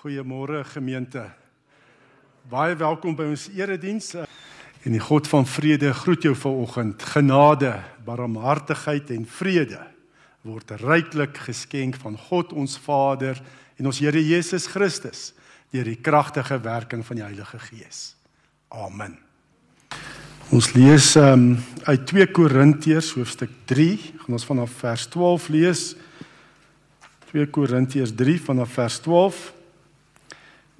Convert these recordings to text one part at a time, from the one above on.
Goeiemôre gemeente. Baie welkom by ons erediens. En die God van vrede groet jou vanoggend. Genade, barmhartigheid en vrede word ryklik geskenk van God ons Vader en ons Here Jesus Christus deur die kragtige werking van die Heilige Gees. Amen. Ons lees um, uit 2 Korintiërs hoofstuk 3, gaan ons vanaf vers 12 lees. 2 Korintiërs 3 vanaf vers 12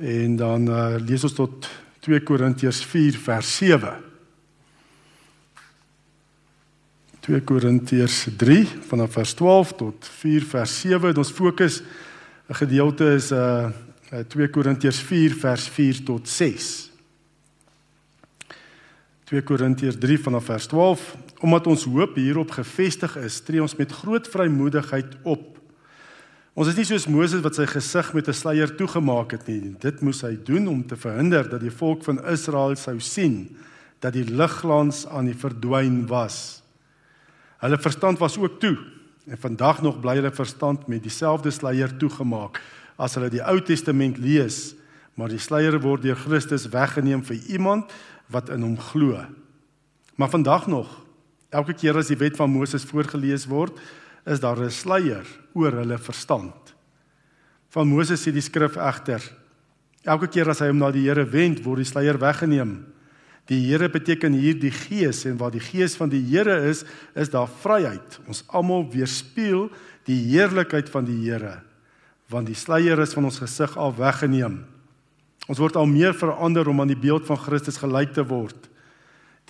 En dan uh, lees ons tot 2 Korintiërs 4 vers 7. 2 Korintiërs 3 vanaf vers 12 tot 4 vers 7. Ons fokus 'n gedeelte is uh 2 Korintiërs 4 vers 4 tot 6. 2 Korintiërs 3 vanaf vers 12 omdat ons hoop hierop gefestig is, tree ons met groot vrymoedigheid op Ons is nie soos Moses wat sy gesig met 'n sluier toegemaak het nie. Dit moes hy doen om te verhinder dat die volk van Israel sou sien dat die ligglans aan die verdwyn was. Hulle verstand was ook toe en vandag nog bly hulle verstand met dieselfde sluier toegemaak as hulle die Ou Testament lees, maar die sluier word deur Christus weggeneem vir iemand wat in hom glo. Maar vandag nog, elke keer as die wet van Moses voorgeles word, is daar 'n sluier oor hulle verstand. Van Moses sê die skrif egter elke keer as hy hom na die Here wend, word die sluier weggeneem. Die Here beteken hier die Gees en waar die Gees van die Here is, is daar vryheid. Ons almal weerspieël die heerlikheid van die Here want die sluier is van ons gesig af weggeneem. Ons word al meer verander om aan die beeld van Christus gelyk te word.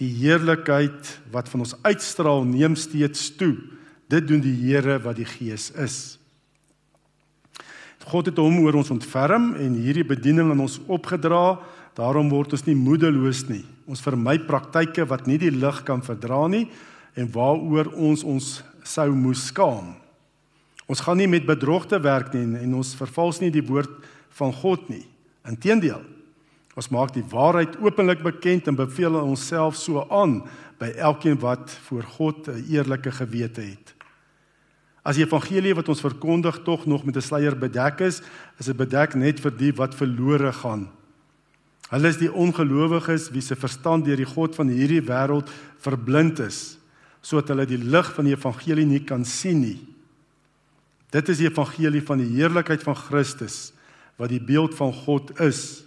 Die heerlikheid wat van ons uitstraal neem steeds toe. Dit doen die Here wat die Gees is. God het hom oor ons ontferm en hierdie bediening aan ons opgedra. Daarom word ons nie moedeloos nie. Ons vermy praktyke wat nie die lig kan verdra nie en waaroor ons ons sou moes skaam. Ons gaan nie met bedrog te werk nie en ons vervals nie die woord van God nie. Inteendeel, ons maak die waarheid openlik bekend en beveel onsself so aan by elkeen wat voor God 'n eerlike gewete het. As die evangelie wat ons verkondig tog nog met 'n sluier bedek is, is dit bedek net vir die wat verlore gaan. Hulle is die ongelowiges wie se verstand deur die god van hierdie wêreld verblind is, sodat hulle die lig van die evangelie nie kan sien nie. Dit is die evangelie van die heerlikheid van Christus wat die beeld van God is.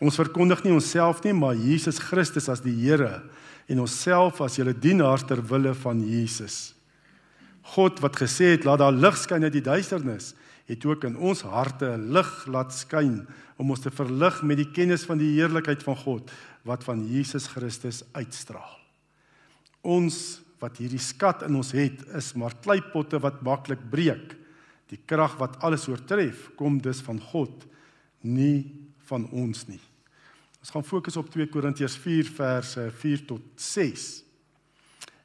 Ons verkondig nie onsself nie, maar Jesus Christus as die Here en onsself as julle dienaars ter wille van Jesus. God wat gesê het laat daar lig skyn uit die duisternis, het ook in ons harte 'n lig laat skyn om ons te verlig met die kennis van die heerlikheid van God wat van Jesus Christus uitstraal. Ons wat hierdie skat in ons het, is maar kleipotte wat maklik breek. Die krag wat alles oortref, kom dus van God, nie van ons nie. Ons gaan fokus op 2 Korintiërs 4 verse 4 tot 6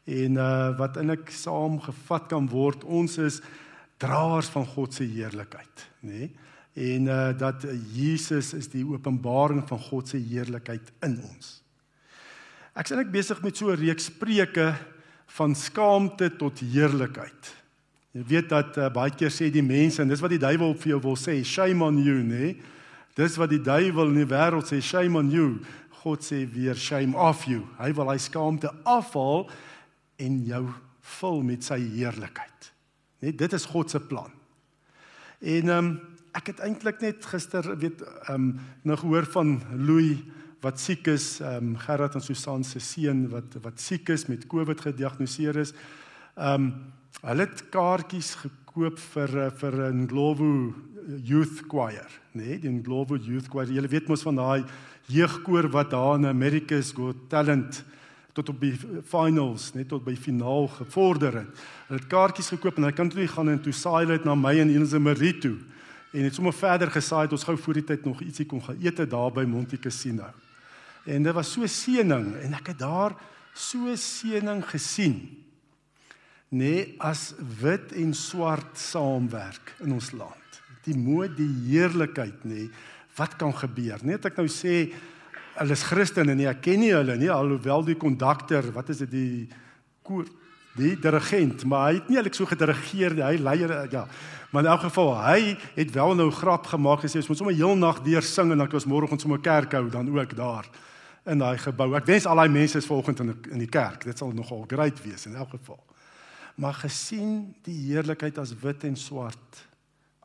en uh wat eintlik saamgevat kan word ons is draers van God se heerlikheid nê nee? en uh dat Jesus is die openbaring van God se heerlikheid in ons ek is eintlik besig met so 'n reeks preke van skaamte tot heerlikheid jy weet dat uh, baie keer sê die mense en dis wat die duiwel vir jou wil sê shame on you nê nee? dis wat die duiwel in die wêreld sê shame on you God sê weer shame off you hy wil hy skaamte afhaal en jou vul met sy heerlikheid. Net dit is God se plan. En ehm um, ek het eintlik net gister weet ehm um, nog gehoor van Louis wat siek is, ehm um, Gerard en Susan se seun wat wat siek is met COVID gediagnoseer is. Ehm um, hulle het kaartjies gekoop vir vir 'n Glovo Youth Choir, nee, die Glovo Youth Choir. Julle weet mos van daai jeugkoor wat daar in America's Got Talent tot op die finals, net tot by finaal gevorder het. Hulle het kaartjies gekoop en hy kan toe gaan en toe saai hulle dit na my en Elise Marie toe. En het sommer verder gesaai het ons gou voor die tyd nog ietsie kon gaan eet daar by Monte Cassino. En dit was so seëning en ek het daar so seëning gesien. Nee, as wit en swart saamwerk in ons land. Die mooi die heerlikheid nê. Nee, wat kan gebeur? Net ek nou sê hulle is Christene nie, ek ken nie hulle nie alhoewel die kondukteur, wat is dit die koor die dirigent, maar hy het nie eintlik so gedirigeer nie. Hy leier ja. Maar in elk geval, hy het wel nou grap gemaak gesê ons moet sommer heel nag deur sing en dan kan ons môre ons sommer kerk hou dan ook daar in daai gebou. Ek wens al daai mense is vanoggend in in die kerk. Dit sal nogal great wees in elk geval. Maar gesien die heerlikheid as wit en swart,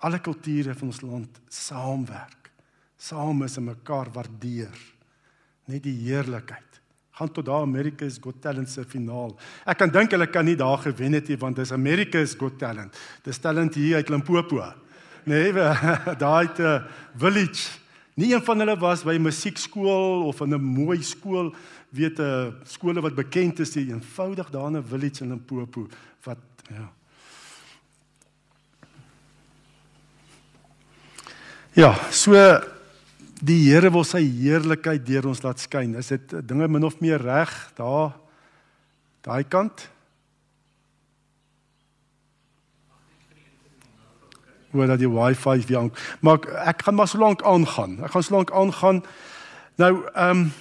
alle kulture van ons land saamwerk, saam is en mekaar waardeer. Net die heerlikheid gaan tot daar America's Got Talent se finaal. Ek kan dink hulle kan nie daar gewen het nie want dis America's Got Talent. Dis talent hier uit Limpopo. Nee, daai 'n uh, village. Nie een van hulle was by musiekskool of in 'n mooi skool, weet 'n uh, skole wat bekend is, die eenvoudig daar in 'n village in Limpopo wat ja. Ja, so die Here wil sy heerlikheid deur ons laat skyn. Is dit dinge min of meer reg daar daai kant? Waar dat die wifi weer aan. Maar ek gaan maar so lank aangaan. Ek gaan so lank aangaan. Nou, ehm um,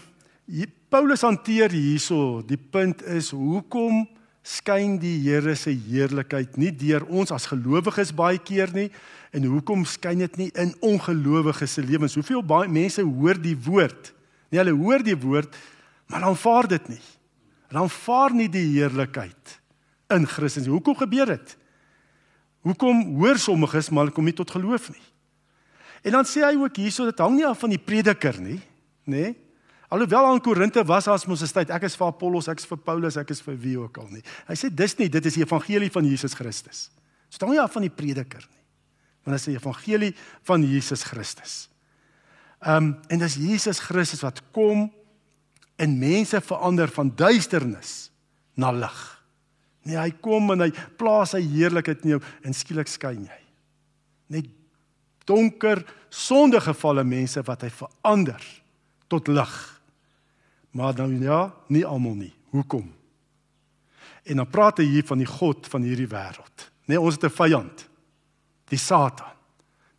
Paulus hanteer hierso, die punt is hoekom skyn die Here se heerlikheid nie deur ons as gelowiges baie keer nie, En hoekom skyn dit nie in ongelowiges se lewens? Hoeveel baie mense hoor die woord? Nee, hulle hoor die woord, maar aanvaar dit nie. Hulle aanvaar nie die heerlikheid in Christus. Hoekom gebeur dit? Hoekom hoor sommiges maar kom nie tot geloof nie? En dan sê hy ook hierso dit hang nie af van die prediker nie, nê? Nee? Alhoewel aan Korinte was as mos 'n tyd ek is vir Apollos, ek is vir Paulus, ek is vir wie ook al nie. Hy sê dis nie, dit is die evangelie van Jesus Christus. Dit so, hang nie af van die prediker nie want dit is die evangelie van Jesus Christus. Ehm um, en dis Jesus Christus wat kom en mense verander van duisternis na lig. Nee, hy kom en hy plaas sy heerlikheid in jou en skielik skyn jy. Net donker, sondegevalle mense wat hy verander tot lig. Maar dan ja, nie almal nie. Hoekom? En dan praat hy hier van die God van hierdie wêreld. Nee, ons het 'n vyand die Satan.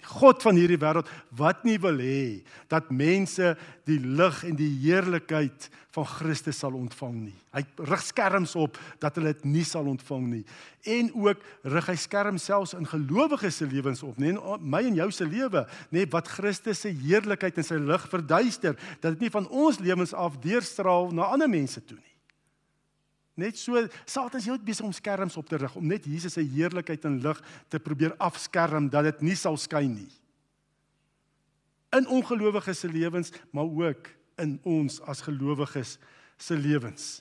Die God van hierdie wêreld wat nie wil hê dat mense die lig en die heerlikheid van Christus sal ontvang nie. Hy rig skerms op dat hulle dit nie sal ontvang nie. En ook rig hy skerm selfs in gelowiges se lewens op, nie my en jou se lewe, nê, wat Christus se heerlikheid en sy lig verduister, dat dit nie van ons lewens af deurstraal na ander mense toe nie. Net so Satan is heeltyd besig om skerms op te rig om net Jesus se heerlikheid en lig te probeer afskerm dat dit nie sal skyn nie. In ongelowiges se lewens, maar ook in ons as gelowiges se lewens.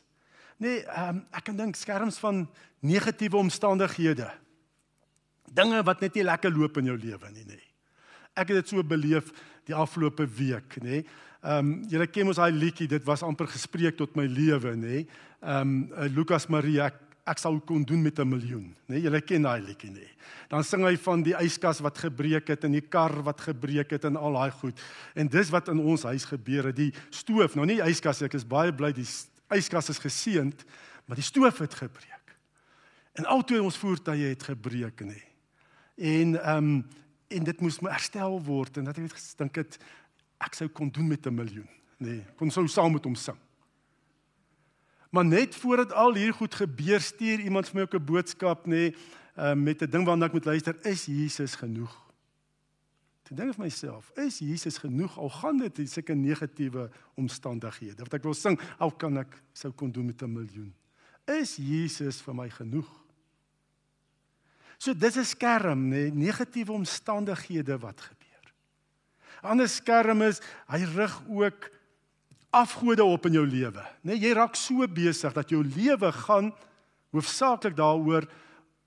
Nee, um, ek kan dink skerms van negatiewe omstandighede. Dinge wat net nie lekker loop in jou lewe nie, nê. Nee. Ek het dit so beleef die afgelope week, nê. Ehm um, julle ken mos daai liedjie, dit was amper gespreek tot my lewe, nê. Ehm um, Lukas Maria ek, ek sou kon doen met 'n miljoen, nê. Julle ken daai liedjie, nê. Dan sing hy van die yskas wat gebreek het en die kar wat gebreek het en al daai goed. En dis wat in ons huis gebeur het, die stoof, nou nie yskas, ek is baie bly die yskas is geseënd, maar die stoof het gebreek. En altoe ons voertuie het gebreek, nê. En ehm um, en dit moes herstel word en dat ek gedink het ek sou kon doen met 'n miljoen, nê. Nee, kon sou saam met hom sing. Maar net voordat al hier goed gebeur, stuur iemand vir my ook 'n boodskap, nê, nee, uh, met 'n ding waarna ek moet luister, is Jesus genoeg? Ek dink vir myself, is Jesus genoeg al gaan dit in sulke negatiewe omstandighede? Wat ek wil sing, al kan ek sou kon doen met 'n miljoen. Is Jesus vir my genoeg? So dis 'n skerm, nê, nee, negatiewe omstandighede wat gebeur ander skerm is, hy rig ook afgode op in jou lewe. Net jy raak so besig dat jou lewe gaan hoofsaaklik daaroor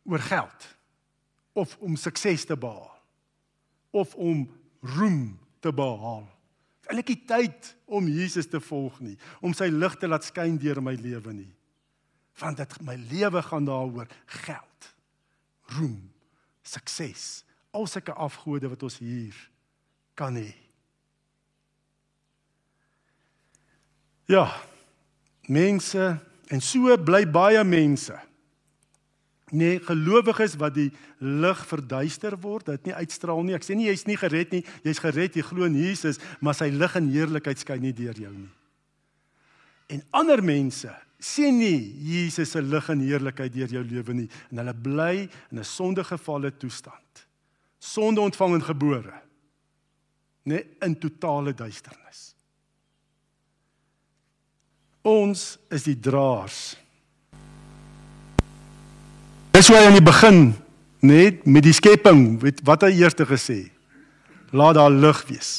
oor geld of om sukses te behaal of om roem te behaal. Eintlik nie tyd om Jesus te volg nie, om sy lig te laat skyn deur my lewe nie. Want dit my lewe gaan daaroor geld, roem, sukses, al sulke afgode wat ons hier kan hê. Ja. Mense en so bly baie mense. Nee, gelowiges wat die lig verduister word, dit nie uitstraal nie. Ek sê nie jy's nie gered nie, jy's gered, jy glo in Jesus, maar sy lig en heerlikheid skyn nie deur jou nie. En ander mense sien nie Jesus se lig en heerlikheid deur jou lewe nie en hulle bly in 'n sondegevalle toestand. Sonde ontvang en gebore. Net in totale duisternis. Ons is die draers. Dis hoe hy aan die begin net met die skepping, weet wat hy eers gesê. Laat daar lig wees.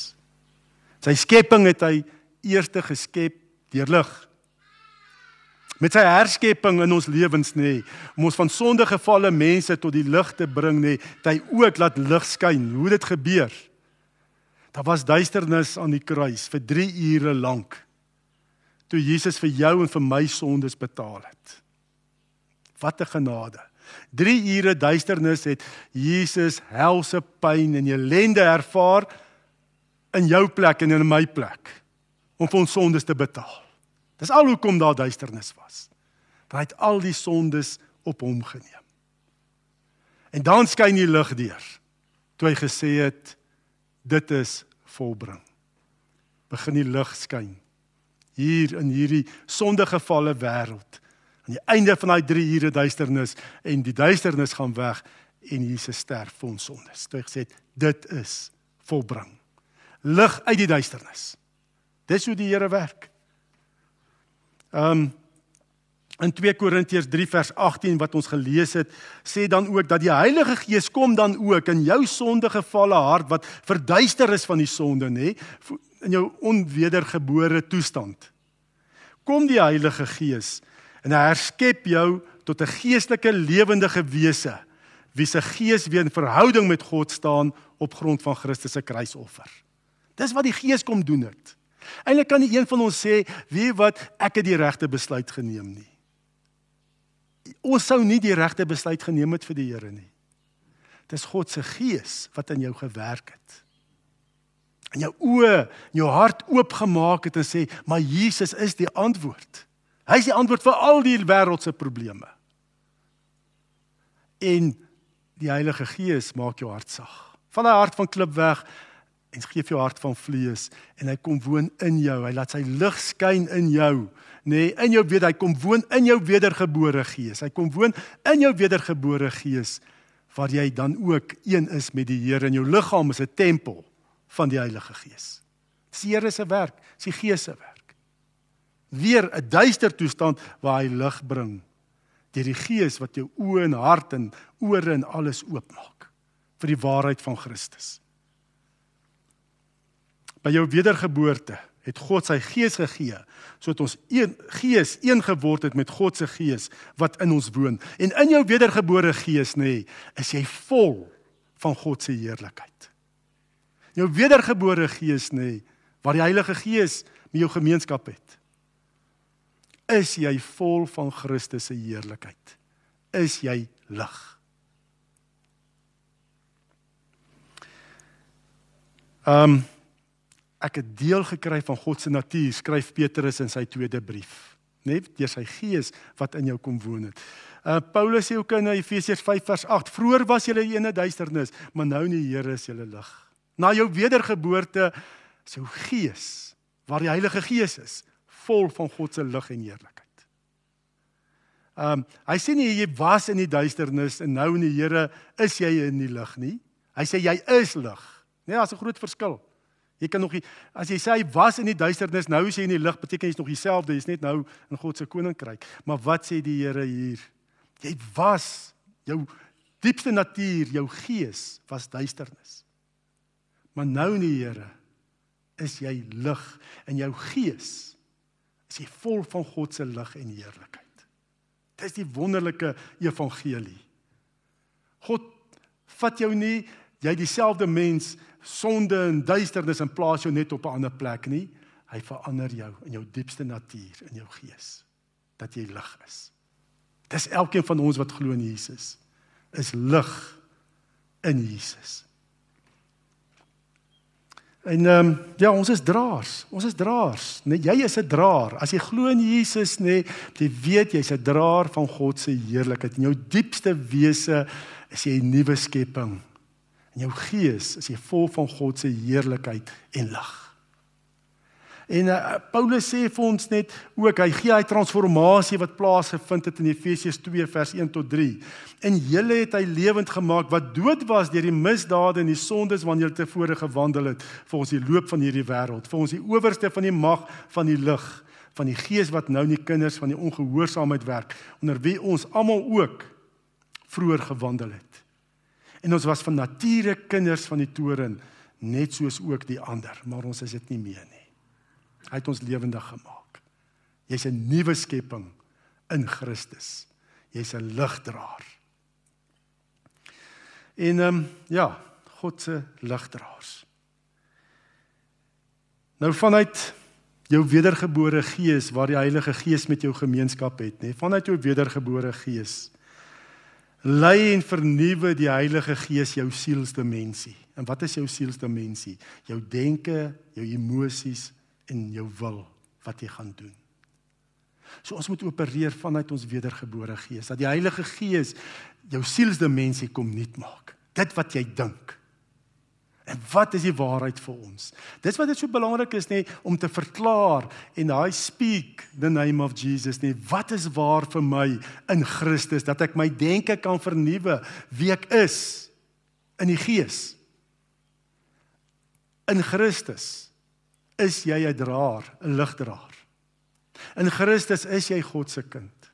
Sy skepping het hy eers geskep deur lig met sy herskepping in ons lewens nê om ons van sonde gevalle mense tot die lig te bring nê dat hy ook laat lig skyn hoe dit gebeur daar was duisternis aan die kruis vir 3 ure lank toe Jesus vir jou en vir my sondes betaal het wat 'n genade 3 ure duisternis het Jesus helse pyn en ellende ervaar in jou plek en in my plek om vir ons sondes te betaal Dis al hoekom daar duisternis was. Want hy het al die sondes op hom geneem. En dan skyn die lig deur. Toe hy gesê het dit is volbring. Begin die lig skyn hier in hierdie sondegevalle wêreld. Aan die einde van daai 3 ure duisternis en die duisternis gaan weg en Jesus sterf vir ons sondes. Hy gesê dit is volbring. Lig uit die duisternis. Dis hoe die Here werk. Ehm um, in 2 Korintiërs 3 vers 18 wat ons gelees het, sê dan ook dat die Heilige Gees kom dan ook in jou sondegevalle hart wat verduister is van die sonde, nê, in jou onwedergebore toestand. Kom die Heilige Gees en hy herskep jou tot 'n geestelike lewendige wese wie se gees weer in verhouding met God staan op grond van Christus se kruisoffer. Dis wat die Gees kom doen het. Eilik kan nie een van ons sê, "Wie wat ek het die regte besluit geneem nie." Ons sou nie die regte besluit geneem het vir die Here nie. Dis God se gees wat in jou gewerk het. En jou oë, jou hart oopgemaak het en sê, "Maar Jesus is die antwoord." Hy is die antwoord vir al die wêreldse probleme. En die Heilige Gees maak jou hart sag. Van daai hart van klip weg en gee vir jou hart van vlees en hy kom woon in jou. Hy laat sy lig skyn in jou, nê? Nee, in jou weet hy kom woon in jou wedergebore gees. Hy kom woon in jou wedergebore gees waar jy dan ook een is met die Here en jou liggaam is 'n tempel van die Heilige Gees. Dis die Here se werk, dis die Gees se werk. Weer 'n duister toestand waar hy lig bring deur die Gees wat jou oë en hart en ore en alles oopmaak vir die waarheid van Christus. By jou wedergeboorte het God sy gees gegee sodat ons een gees een geword het met God se gees wat in ons woon. En in jou wedergebore gees nê, nee, is jy vol van God se heerlikheid. Jou wedergebore gees nê, nee, waar die Heilige Gees met jou gemeenskap het. Is jy vol van Christus se heerlikheid? Is jy lig? Ehm um, ek het deel gekry van God se natuur, skryf Petrus in sy tweede brief, net deur sy gees wat in jou kom woon het. Uh Paulus sê ook in Efesiërs 5 vers 8: "Vroer was julle in 'n duisternis, maar nou in die Here is julle lig." Na jou wedergeboorte is jou gees, waar die Heilige Gees is, vol van God se lig en heerlikheid. Um hy sê nie jy was in die duisternis en nou in die Here is jy in die lig nie. Hy sê jy is lig. Nee, daar's 'n groot verskil. Jy kan nog nie as jy sê hy was in die duisternis, nou is hy in die lig, beteken jy's nog dieselfde, jy's net nou in God se koninkryk. Maar wat sê die Here hier? Jy was jou diepste natuur, jou gees was duisternis. Maar nou in die Here is jy lig en jou gees is jy vol van God se lig en heerlikheid. Dit is die wonderlike evangelie. God vat jou nie jy dieselfde mens sonde en duisternis in plaas jou net op 'n ander plek nie. Hy verander jou in jou diepste natuur, in jou gees dat jy lig is. Dis elkeen van ons wat glo in Jesus is lig in Jesus. En ehm um, ja, ons is draers. Ons is draers. Net jy is 'n draer. As jy glo in Jesus, nê, nee, jy weet jy's 'n draer van God se heerlikheid. In jou diepste wese is jy 'n nuwe skepping. In jou gees is jy vol van God se heerlikheid en lig. En uh, Paulus sê vir ons net ook hy gee hy transformasie wat plaasgevind het in Efesiërs 2 vers 1 tot 3. En julle het hy lewend gemaak wat dood was deur die misdade en die sondes wanneer julle tevore gewandel het ons die loop van hierdie wêreld, ons die owerste van die mag van die lig, van die gees wat nou in die kinders van die ongehoorsaamheid werk, onder wie ons almal ook vroeër gewandel het. En ons was van nature kinders van die toren, net soos ook die ander, maar ons is dit nie meer nie. Hy het ons lewendig gemaak. Jy's 'n nuwe skepping in Christus. Jy's 'n ligdraer. En ehm um, ja, God se ligdraers. Nou vanuit jou wedergebore gees waar die Heilige Gees met jou gemeenskap het, nê? Vanuit jou wedergebore gees lei en vernuwe die Heilige Gees jou sielsdimensie. En wat is jou sielsdimensie? Jou denke, jou emosies, in jou wil wat jy gaan doen. So ons moet opereer vanuit ons wedergebore gees dat die Heilige Gees jou sielsdimensie kom nuut maak. Dit wat jy dink. En wat is die waarheid vir ons? Dis wat dit so belangrik is nê om te verklaar en daai speak the name of Jesus nê. Wat is waar vir my in Christus dat ek my denke kan vernuwe wie ek is in die Gees. In Christus is jy 'n draer, 'n ligdraer. In Christus is jy God se kind.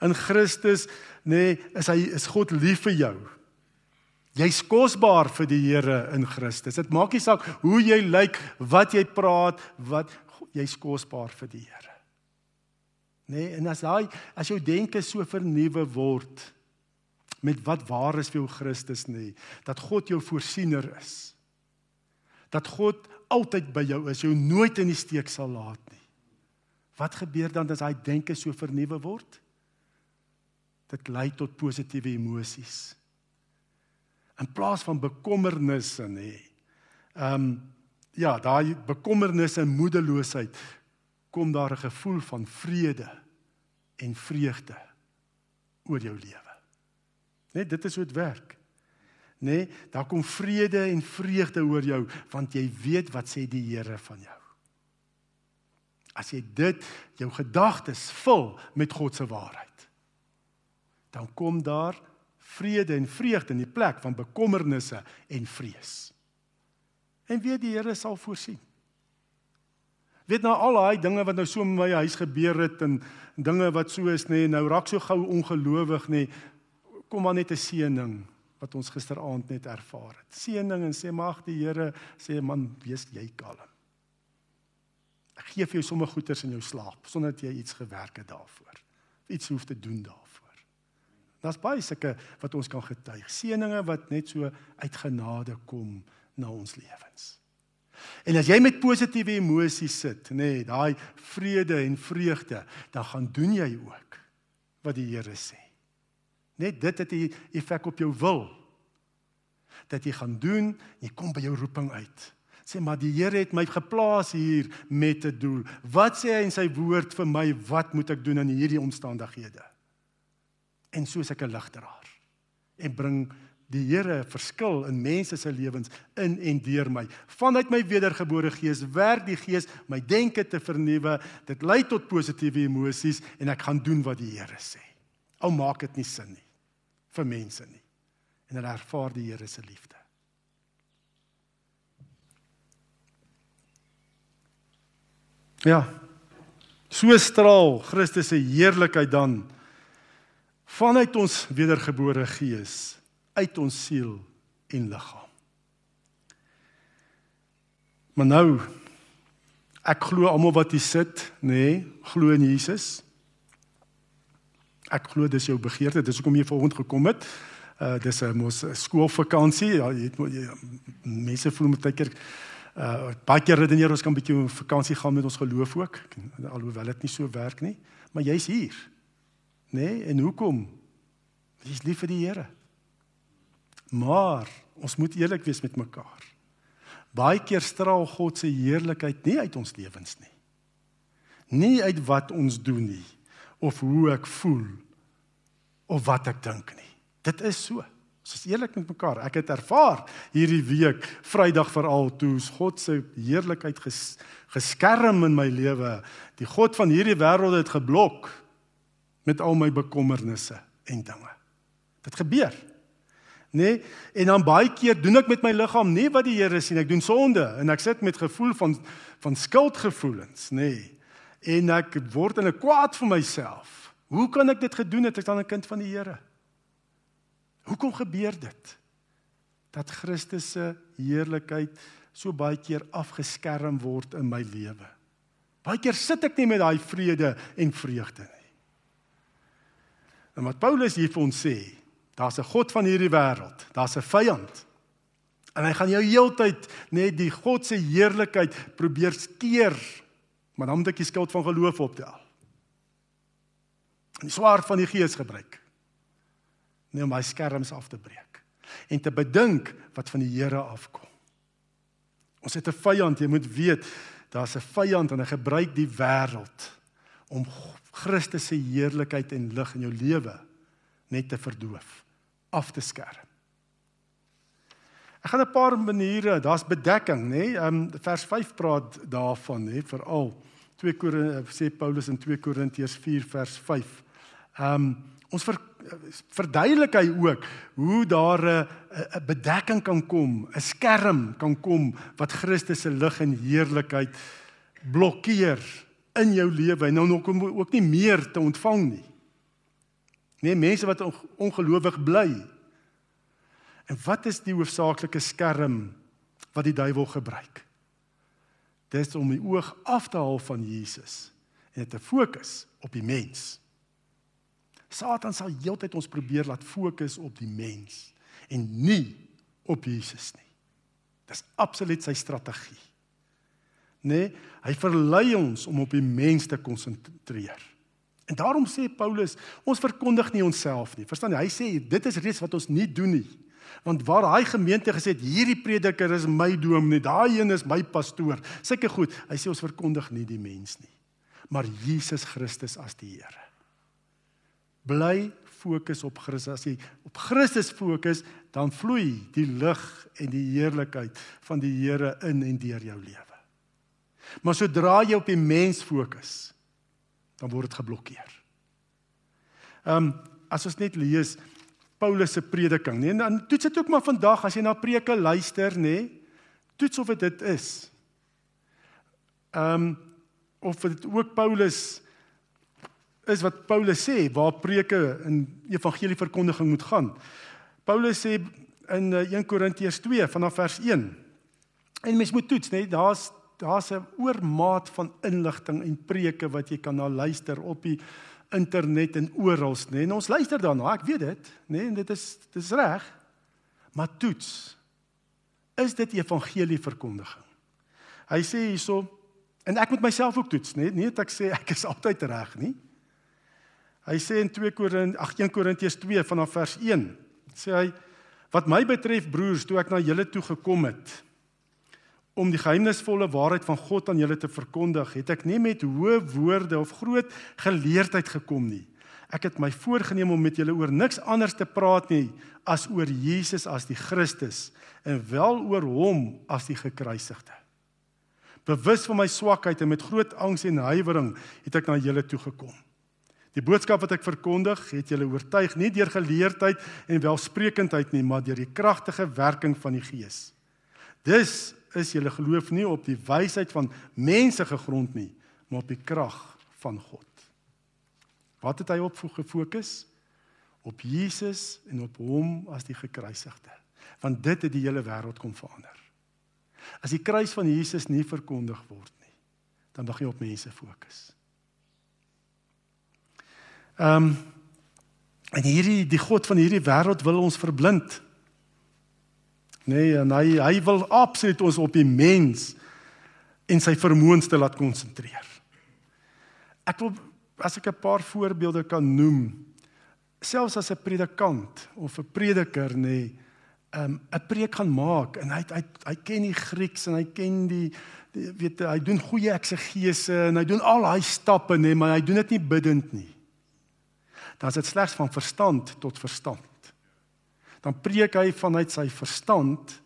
In Christus nê nee, is hy is God lief vir jou. Jy's kosbaar vir die Here in Christus. Dit maak nie saak hoe jy lyk, wat jy praat, wat jy's kosbaar vir die Here. Nê, nee, en as hy as jou denke so vernuwe word met wat waar is vir jou Christus nê, dat God jou voorsiener is. Dat God altyd by jou is, jou nooit in die steek sal laat nie. Wat gebeur dan as hy denke so vernuwe word? Dit lei tot positiewe emosies. In plaas van bekommernisse nê. Ehm um, ja, daai bekommernisse en moedeloosheid kom daar 'n gevoel van vrede en vreugde oor jou lewe. Net dit is hoe dit werk nê, nee, daar kom vrede en vreugde oor jou want jy weet wat sê die Here van jou. As jy dit jou gedagtes vul met God se waarheid, dan kom daar vrede en vreugde in die plek van bekommernisse en vrees. En weet die Here sal voorsien. Weet nou al daai dinge wat nou so in my huis gebeur het en dinge wat so is nê, nee, nou raak so gou ongelowig nê, nee, kom maar net 'n seëning wat ons gisteraand net ervaar het. Seëning en sê mag die Here sê man, wees jy kalm. Ek gee vir jou sommer goeders in jou slaap sonder dat jy iets gewerk het daarvoor. Iets hoef te doen daarvoor. Daar's baie sulke wat ons kan getuig. Seëninge wat net so uit genade kom na ons lewens. En as jy met positiewe emosies sit, nê, nee, daai vrede en vreugde, dan gaan doen jy ook wat die Here sê. Net dit het 'n effek op jou wil. Dat jy gaan doen, jy kom by jou roeping uit. Sê maar die Here het my geplaas hier met 'n doel. Wat sê hy in sy woord vir my? Wat moet ek doen in hierdie omstandighede? En soos ek 'n ligdraer en bring die Here verskil in mense se lewens in en deur my. Vanuit my wedergebore gees werk die gees my denke te vernuwe. Dit lei tot positiewe emosies en ek gaan doen wat die Here sê. Ou maak dit nie sin nie vir mense nie. En hulle ervaar die Here se liefde. Ja. So straal Christus se heerlikheid dan vanuit ons wedergebore gees uit ons siel en liggaam. Maar nou ek glo almal wat hier sit, nê, nee, glo in Jesus. Ek glo dis jou begeerte, dis hoekom jy vanoggend gekom het. Uh dis 'n mos skoolvakansie. Ja, jy het jy, mense voel met tydker uh baie keer redeneer ons kan 'n bietjie op vakansie gaan met ons geloof ook. Alhoewel dit nie so werk nie, maar jy's hier. Nê? Nee, en hoekom? Jy's lief vir die Here. Maar ons moet eerlik wees met mekaar. Baie keer straal God se heerlikheid nie uit ons lewens nie. Nie uit wat ons doen nie of hoe ek voel of wat ek dink nie. Dit is so. Ons is eerlik met mekaar. Ek het ervaar hierdie week, Vrydag veral, toe God se heerlikheid ges, geskerm in my lewe. Die God van hierdie wêreld het geblok met al my bekommernisse en dinge. Dit gebeur. Nee, en dan baie keer doen ek met my liggaam nie wat die Here sien. Ek doen sonde en ek sit met gevoel van van skuldgevoelens, nê. Nee. En ek word in 'n kwaad vir myself. Hoe kan ek dit gedoen het? Ek is dan 'n kind van die Here. Hoekom gebeur dit? Dat Christus se heerlikheid so baie keer afgeskerm word in my lewe. Baie keer sit ek nie met daai vrede en vreugde nie. En wat Paulus hier vir ons sê, daar's 'n God van hierdie wêreld, daar's 'n vyand. En hy gaan jou heeltyd net die God se heerlikheid probeer skeer, maar dan moet ek die skild van geloof optel. En die swaard van die gees gebruik. Nie om my skerms af te breek en te bedink wat van die Here afkom. Ons het 'n vyand, jy moet weet, daar's 'n vyand en hy gebruik die wêreld om Christus se heerlikheid en lig in jou lewe net te verdoof, af te skerm. Ek gaan 'n paar maniere, daar's bedekking, nê? Nee? Ehm um, vers 5 praat daarvan, nê, nee? veral 2 Korintiërs sê Paulus in 2 Korintiërs 4 vers 5. Ehm um, ons ver, verduidelik hy ook hoe daar 'n 'n bedekking kan kom, 'n skerm kan kom wat Christus se lig en heerlikheid blokkeer in jou lewe en nou nog ook nie meer te ontvang nie. Nee, mense wat ongelowig bly. En wat is die hoofsaaklike skerm wat die duiwel gebruik? Dit is om die oog af te haal van Jesus en dit te fokus op die mens. Satan sal heeltyd ons probeer laat fokus op die mens en nie op Jesus nie. Dis absoluut sy strategie nê? Nee, hy verlei ons om op die mens te konsentreer. En daarom sê Paulus, ons verkondig nie onsself nie. Verstaan jy? Hy sê dit is reeds wat ons nie doen nie. Want waar daai gemeente gesê het hierdie prediker is my dominee, daai een is my pastoor. Sulke goed. Hy sê ons verkondig nie die mens nie, maar Jesus Christus as die Here. Bly fokus op Christus. As jy op Christus fokus, dan vloei die lig en die heerlikheid van die Here in en deur jou lewe. Maar sodra jy op die mens fokus, dan word dit geblokkeer. Ehm um, as ons net lees Paulus se prediking, nee, dan toets dit ook maar vandag as jy na preke luister, nê? Nee, toets of dit is. Ehm um, of dit ook Paulus is wat Paulus sê waar preke in evangelie verkondiging moet gaan. Paulus sê in 1 eh, Korintiërs 2 vanaf vers 1. En mens moet toets, nê? Nee, Daar's daar's 'n oormaat van inligting en preke wat jy kan na luister op die internet en oral, nê. En ons luister daarna, ek weet dit, nê, en dit is dit is reg. Maar toets. Is dit evangelie verkondiging? Hy sê hierso en ek moet myself ook toets, nê? Nie dat ek sê ek is altyd reg nie. Hy sê in 2 Korintiërs 8 1 Korintiërs 2 vanaf vers 1 sê hy wat my betref broers toe ek na julle toe gekom het om die geheimnisvolle waarheid van God aan julle te verkondig, het ek nie met hoë woorde of groot geleerdheid gekom nie. Ek het my voorgenem om met julle oor niks anders te praat nie as oor Jesus as die Christus en wel oor hom as die gekruisigde. Bewus van my swakheid en met groot angs en huiwering het ek na julle toe gekom. Die boodskap wat ek verkondig, het julle oortuig nie deur geleerdheid en welsprekendheid nie, maar deur die kragtige werking van die Gees. Dis is julle geloof nie op die wysheid van mense gegrond nie, maar op die krag van God. Wat het hy op gefokus? Op Jesus en op hom as die gekruisigde. Want dit het die hele wêreld kom verander. As die kruis van Jesus nie verkondig word nie, dan mag jy op mense fokus. Ehm um, en hierdie die God van hierdie wêreld wil ons verblind. Nee, en hy hy wil absoluut ons op die mens en sy vermoëns te laat konsentreer. Ek wil as ek 'n paar voorbeelde kan noem, selfs as 'n predikant of 'n prediker nê, nee, 'n um, 'n preek gaan maak en hy hy hy ken die Grieks en hy ken die, die weet hy doen goeie eksegese en hy doen al daai stappe nê, nee, maar hy doen dit nie bidtend nie. Dan is dit slegs van verstand tot verstand. Dan preek hy vanuit sy verstand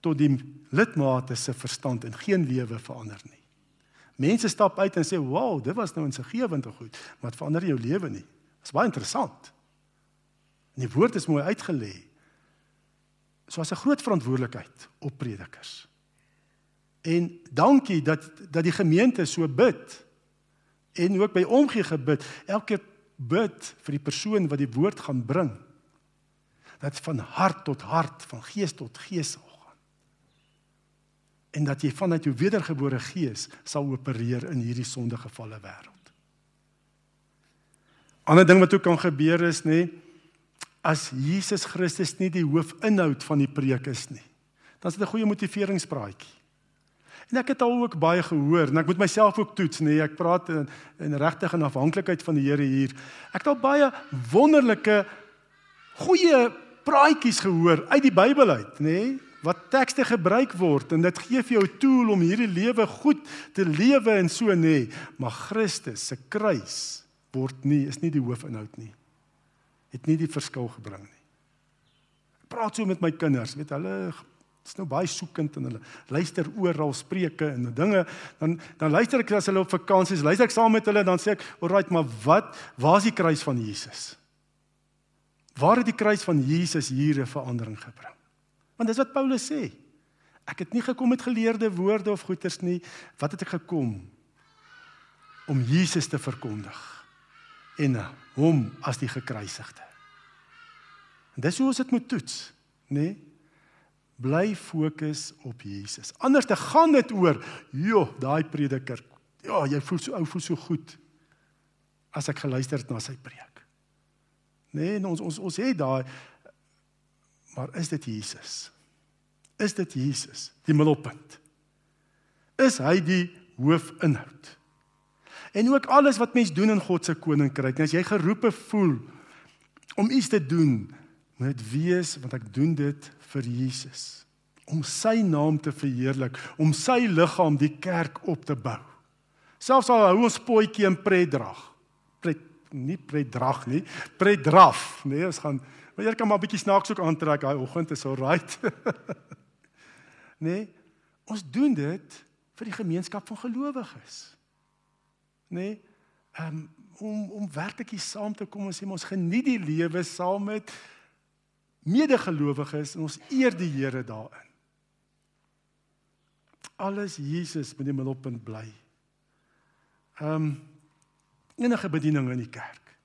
tot die lidmate se verstand en geen lewe verander nie. Mense stap uit en sê, "Wow, dit was nou 'n segewende goed, maar dit verander jou lewe nie." Dit is baie interessant. En die woord is mooi uitgelê. So as 'n groot verantwoordelikheid op predikers. En dankie dat dat die gemeente so bid en ook by omgee gebid. Elke bid vir die persoon wat die woord gaan bring. Dat van hart tot hart, van gees tot gees sal gaan. En dat jy vanuit jou wedergebore gees sal opereer in hierdie sondegevalle wêreld. Ander ding wat ook kan gebeur is nê as Jesus Christus nie die hoofinhoud van die preek is nie. Dan is dit 'n goeie motiveringspraatjie. En ek het al ook baie gehoor en ek moet myself ook toets nê. Ek praat in, in regtig en afhanklikheid van die Here hier. Ek het al baie wonderlike goeie praatjies gehoor uit die Bybel uit nê wat tekste gebruik word en dit gee vir jou 'n tool om hierdie lewe goed te lewe en so nê. Maar Christus se kruis word nie is nie die hoofinhoud nie. Het nie die verskil gebring nie. Ek praat so met my kinders, weet hulle is nou baie soekend en hulle luister oral spreuke en dinge dan dan luister ek as hulle op vakansie is luister ek saam met hulle dan sê ek alright maar wat waar is die kruis van Jesus waar het die kruis van Jesus hier 'n verandering gebring want dis wat Paulus sê ek het nie gekom met geleerde woorde of goeters nie wat het ek gekom om Jesus te verkondig en hom as die gekruisigde en dis hoe ons dit moet toets nê nee? bly fokus op Jesus. Anders te gaan dit oor, joh, daai prediker. Ja, jy voel so ou, voel so goed as ek geluister het na sy preek. Nee, ons ons ons het daai maar is dit Jesus? Is dit Jesus die middelpunt? Is hy die hoofinhoud? En ook alles wat mens doen in God se koninkryk, as jy geroepe voel om iets te doen, moet dit wees want ek doen dit vir Jesus om sy naam te verheerlik, om sy liggaam die kerk op te bou. Selfs al hou ons potjie in predrag. Pret nie predrag nie, predraf, nee, ons gaan maar jy kan maar 'n bietjie snaaks ook aantrek daai oggend is al right. nee, ons doen dit vir die gemeenskap van gelowiges. Nee, um, om om werklik saam te kom en sê ons geniet die lewe saam met medegelowiges en ons eer die Here daarin. Alles Jesus met die middelpunt bly. Ehm um, enige bediening in die kerk.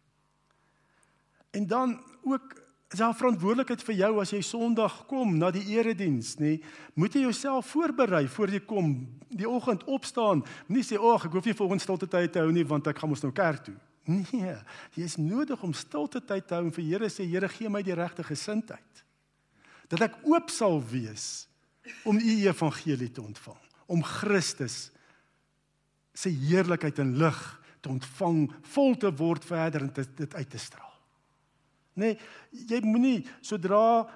En dan ook is daar verantwoordelikheid vir jou as jy Sondag kom na die erediens, nê? Moet jy jouself voorberei voor jy kom, die oggend opstaan. Moenie sê, "Ag, ek hoef nie volgens stilte tyd te hou nie want ek gaan mos nou kerk toe." Nee, jy is nodig om stilte tyd te hou en vir Here sê Here gee my die regte gesindheid. Dat ek oop sal wees om u evangelie te ontvang, om Christus se heerlikheid en lig te ontvang, vol te word verder en dit uit te straal. Nee, jy moenie sodra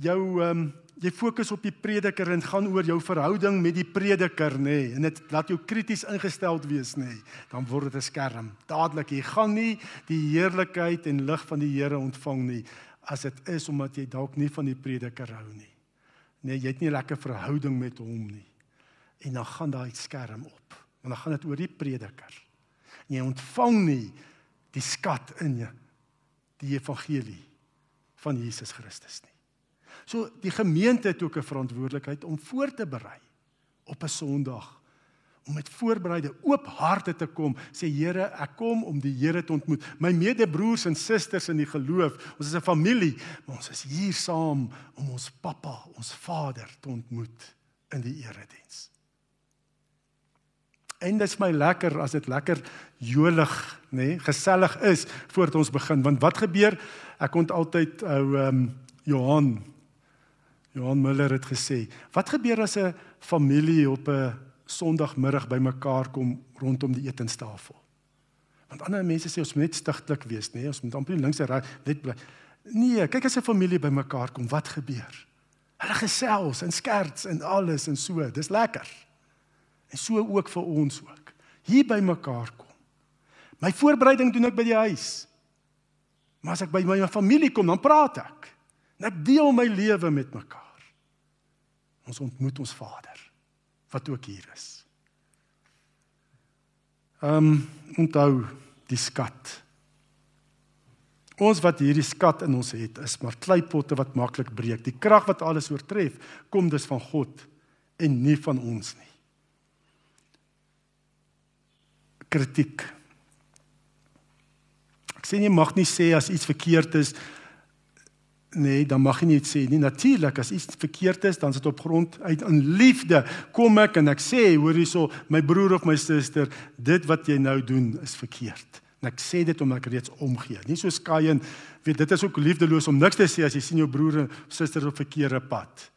jou ehm um, jy fokus op die prediker en gaan oor jou verhouding met die prediker nê nee, en dit laat jou krities ingesteld wees nê nee, dan word dit 'n skerm. Dadelik jy gaan nie die heerlikheid en lig van die Here ontvang nie as dit is omdat jy dalk nie van die prediker hou nie. Nee jy het nie 'n lekker verhouding met hom nie. En dan gaan daai skerm op want dan gaan dit oor die prediker en jy ontvang nie die skat in jou die evangelie van Jesus Christus nie. So die gemeente het ook 'n verantwoordelikheid om voor te berei op 'n Sondag om met voorbereide oop harte te kom sê Here ek kom om die Here te ontmoet. My medebroers en susters in die geloof ons is 'n familie maar ons is hier saam om ons pappa ons vader te ontmoet in die erediens en dit is my lekker as dit lekker jolig nê nee, gesellig is voordat ons begin want wat gebeur ek kon altyd ou um, Johan Johan Müller het gesê, wat gebeur as 'n familie op 'n Sondagmiddag bymekaar kom rondom die etenstafel? Want ander mense sê ons moet net stigtelik wees, nê? Nee, ons moet amper links en reg net bly. Nee, kyk as 'n familie bymekaar kom, wat gebeur? Hulle gesels en skerts en alles en so. Dis lekker. En so ook vir ons ook. Hier bymekaar kom. My voorbereiding doen ek by die huis. Maar as ek by my familie kom, dan praat ek. En ek deel my lewe met mekaar. Ons ontmoet ons Vader wat ook hier is. Ehm um, onthou die skat. Ons wat hierdie skat in ons het, is maar kleipotte wat maklik breek. Die krag wat alles oortref, kom dus van God en nie van ons nie. Kritiek. Ek sê jy mag nie sê as iets verkeerd is Nee, dan mag jy nie sê nie. Natuurlik as iets verkeerd is, dan sit op grond uit in liefde kom ek en ek sê, hoor hierso, my broer of my suster, dit wat jy nou doen is verkeerd. En ek sê dit omdat ek reeds omgee. Nie so skaai en weet dit is ook liefdeloos om niks te sê as jy sien jou broer of suster op verkeerde pad.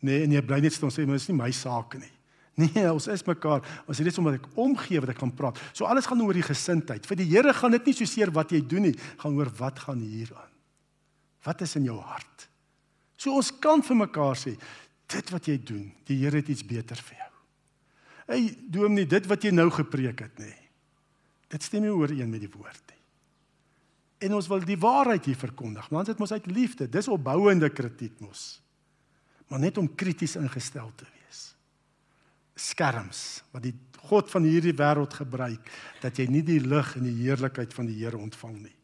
Nee, en jy bly net staan sê, maar dit is nie my saak nie. Nee, ons is mekaar. Ons het net omdat ek omgee wat ek kan praat. So alles gaan oor die gesindheid. Vir die Here gaan dit nie so seer wat jy doen nie, gaan oor wat gaan hier aan. Wat is in jou hart? So ons kan vir mekaar sê, dit wat jy doen, die Here het iets beter vir jou. Hey, doen nie dit wat jy nou gepreek het nie. Dit stem nie ooreen met die woord nie. En ons wil die waarheid hier verkondig, want dit mos uit liefde, dis opbouende kritiek mos. Maar net om krities ingestel te wees. Skerms wat die God van hierdie wêreld gebruik dat jy nie die lig en die heerlikheid van die Here ontvang nie.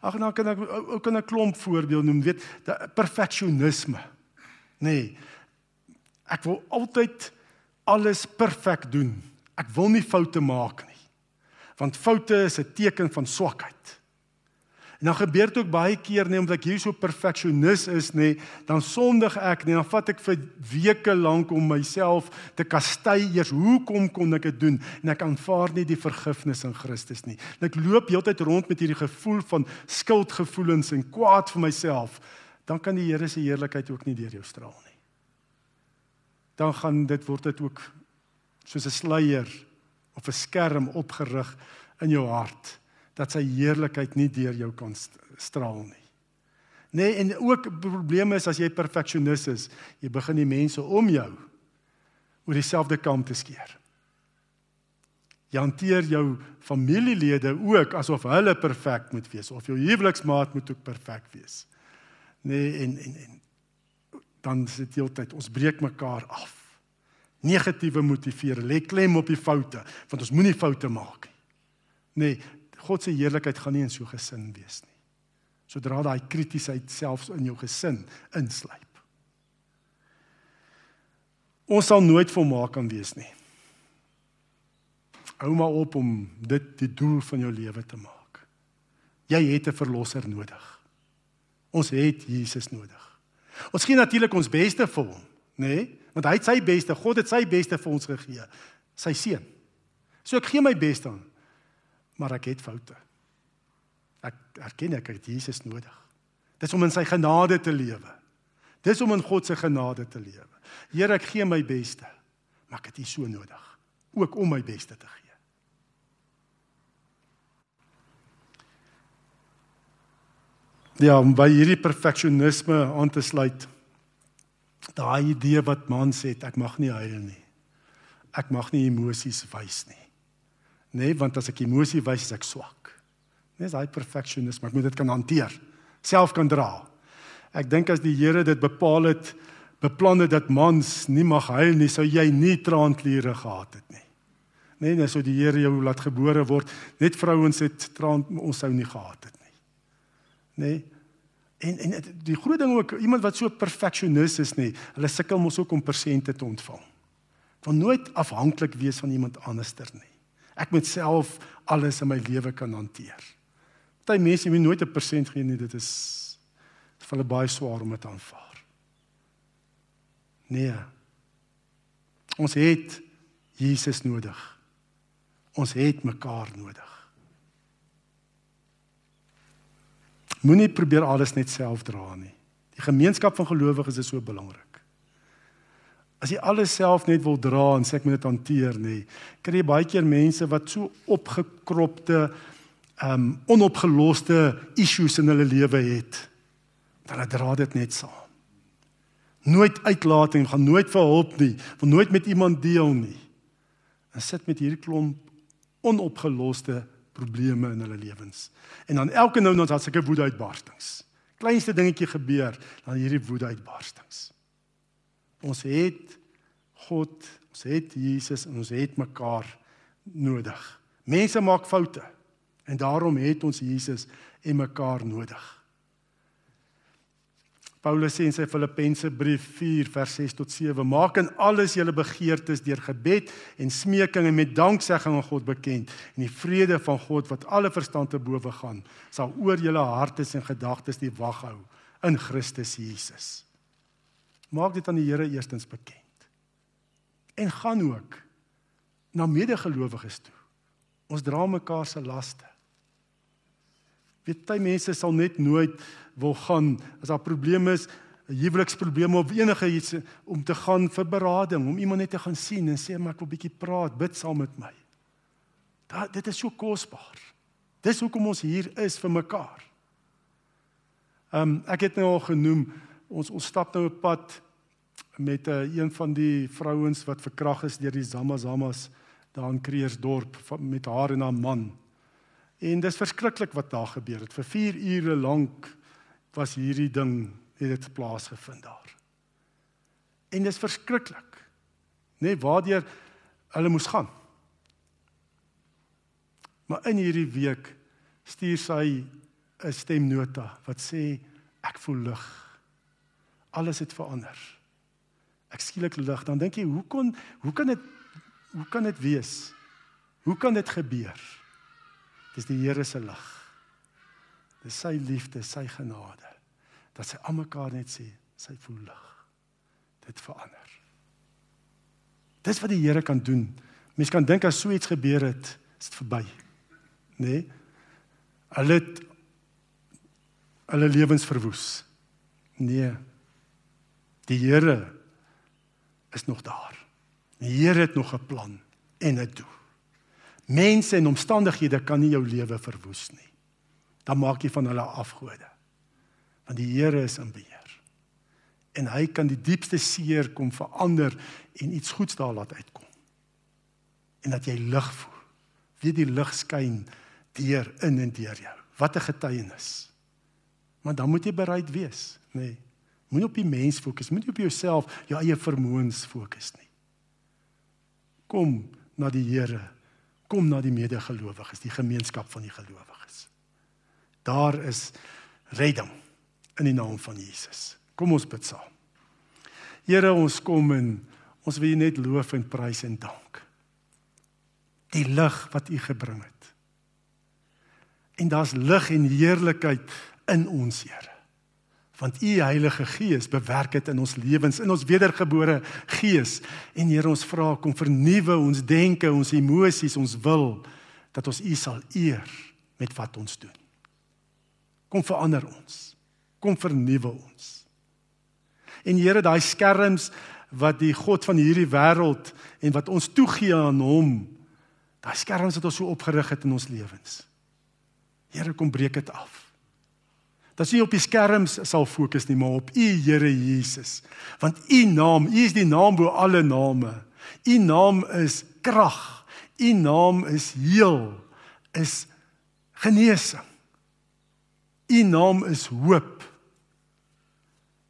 Ag nou kan ek ook 'n klomp voorbeeld noem, weet, perfeksionisme. Nee. Ek wil altyd alles perfek doen. Ek wil nie foute maak nie. Want foute is 'n teken van swakheid. En dan gebeur dit ook baie keer net omdat ek hier so perfeksionis is nê, dan sondig ek nê, dan vat ek vir weke lank om myself te kastei eers hoekom kon ek dit doen en ek aanvaar nie die vergifnis in Christus nie. En ek loop heeltyd rond met hierdie gevoel van skuldgevoelens en kwaad vir myself. Dan kan die Here se heerlikheid ook nie deur jou straal nie. Dan gaan dit word dit ook soos 'n sluier of 'n skerm opgerig in jou hart dat sy heerlikheid nie deur jou kan straal nie. Nee, en ook probleme is as jy perfeksionis is, jy begin die mense om jou oor dieselfde kam te skeer. Jy hanteer jou familielede ook asof hulle perfek moet wees of jou huweliksmaat moet ook perfek wees. Nee, en en en dan is dit heeltyd ons breek mekaar af. Negatiewe motivering, lê klem op die foute, want ons moenie foute maak nie. Nee, God se heerlikheid gaan nie in so 'n gesin wees nie. Sodra daai kritiesheid selfs in jou gesin insluip. Ons sal nooit volmaak kan wees nie. Hou maar op om dit die doel van jou lewe te maak. Jy het 'n verlosser nodig. Ons het Jesus nodig. Ons gee natuurlik ons beste vir hom, nê? Nee? Want hy het sy beste, God het sy beste vir ons gegee, sy seun. So ek gee my beste aan maar ek het foute. Ek erken ek het Jesus nodig. Dis om in sy genade te lewe. Dis om in God se genade te lewe. Here, ek gee my beste, maar ek het U so nodig, ook om my beste te gee. Ja, om by hierdie perfeksionisme aan te sluit. Daai idee wat mans het, ek mag nie huil nie. Ek mag nie emosies wys nie nê, nee, want as ek emosie wys, is ek swak. Dis hy perfectionisme, ek moet dit kan hanteer, self kan dra. Ek dink as die Here dit bepaal het, beplan het dat mans nie mag huil nie, sou jy nie traankliere gehad het nie. Nee, net so die Here jou laat gebore word, net vrouens het traan ons sou nie gehad het nie. Nee. En en die groot ding ook iemand wat so perfeksionis is nie, hulle sukkel mos ook om persente te ontvang. Van nooit afhanklik wees van iemand anderster nie. Ek moet self alles in my lewe kan hanteer. Party mense moet nooit 'n persent gee nie, dit is vir hulle baie swaar om dit aanvaar. Nee. Ons het Jesus nodig. Ons het mekaar nodig. Moenie probeer alles net self dra nie. Die gemeenskap van gelowiges is so belangrik. As jy alles self net wil dra en sê ek moet dit hanteer nê, kry jy baie keer mense wat so opgekropte um onopgeloste issues in hulle lewe het. Dan dra dit net saam. Nooit uitlaat en gaan nooit vir hulp nie, wil nooit met iemand deel nie. En sit met hierdie klomp onopgeloste probleme in hulle lewens. En dan elke nou dan het sulke woede uitbarstings. kleinste dingetjie gebeur, dan hierdie woede uitbarstings. Ons het God, ons het Jesus en ons het mekaar nodig. Mense maak foute en daarom het ons Jesus en mekaar nodig. Paulus sê in sy Filippense brief 4 vers 6 tot 7: Maak in alles julle begeertes deur gebed en smeking en met danksegging aan God bekend en die vrede van God wat alle verstand te bowe gaan sal oor julle harte en gedagtes die wag hou in Christus Jesus. Maak dit aan die Here eerstens bekend. En gaan ook na medegelowiges toe. Ons dra mekaar se laste. Weet jy mense sal net nooit wil gaan as daar probleme is, 'n huweliksprobleem of enige iets om te gaan vir berading, om iemand net te gaan sien en sê maar ek wil bietjie praat, bid saam met my. Da dit is so kosbaar. Dis hoekom ons hier is vir mekaar. Ehm um, ek het nou al genoem ons ons stap nou 'n pad met 'n uh, een van die vrouens wat verkrag is deur die Zamazamas daar in Kreersdorp met haar en haar man. En dis verskriklik wat daar gebeur het. Vir 4 ure lank was hierdie ding het dit plaasgevind daar. En dis verskriklik. Nê nee, waardeur hulle moes gaan. Maar in hierdie week stuur sy 'n stemnota wat sê ek voel lig. Alles het verander. Ek skielik lig. Dan dink jy, hoe kon hoe kan dit hoe kan dit wees? Hoe kan dit gebeur? Dis die Here se lig. Dis sy liefde, sy genade. Dat sy almekaar net sê, sy voel lig. Dit verander. Dis wat die Here kan doen. Mens kan dink as so iets gebeur het, is dit verby. Nê? Nee? Hulle het hulle lewens verwoes. Nee. Die Here is nog daar. Die Here het nog 'n plan en 'n doel. Mense en omstandighede kan nie jou lewe verwoes nie. Dan maak jy van hulle afgode. Want die Here is in beheer. En hy kan die diepste seer kom verander en iets goeds daar laat uitkom. En dat jy lig voel. Wie die lig skyn deur in en deur jou. Wat 'n getuienis. Maar dan moet jy bereid wees, nê. Nee, Moenie op die mens fokus, moenie op jouself, jou eie vermoëns fokus nie. Kom na die Here kom na die medegelowiges, die gemeenskap van die gelowiges. Daar is redding in die naam van Jesus. Kom ons bid saam. Here, ons kom en ons wil U net loof en prys en dank. Die lig wat U gebring het. En daar's lig en heerlikheid in ons, Here want u Heilige Gees bewerk dit in ons lewens in ons wedergebore gees. En Here ons vra kom vernuwe ons denke ons emosies ons wil dat ons u sal eer met wat ons doen. Kom verander ons. Kom vernuwe ons. En Here daai skerms wat die god van hierdie wêreld en wat ons toegee aan hom daai skerms wat ons so opgerig het in ons lewens. Here kom breek dit af dat jy op die skerms sal fokus nie maar op u Here Jesus. Want u naam u is die naam bo alle name. U naam is krag. U naam is heel. Is genesing. U naam is hoop.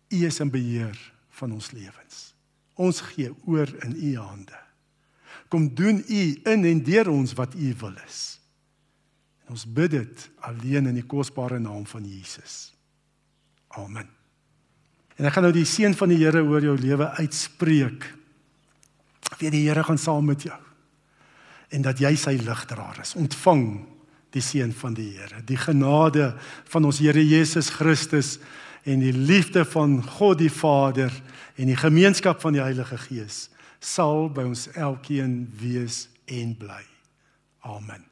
U is in beheer van ons lewens. Ons gee oor in u hande. Kom doen u in en deur ons wat u wil is En ons bid dit alleen in die kosbare naam van Jesus. Amen. En ek gaan nou die seën van die Here oor jou lewe uitspreek. Wie die Here gaan saam met jou. En dat jy sy ligdraer is. Ontvang die seën van die Here. Die genade van ons Here Jesus Christus en die liefde van God die Vader en die gemeenskap van die Heilige Gees sal by ons elkeen wees en bly. Amen.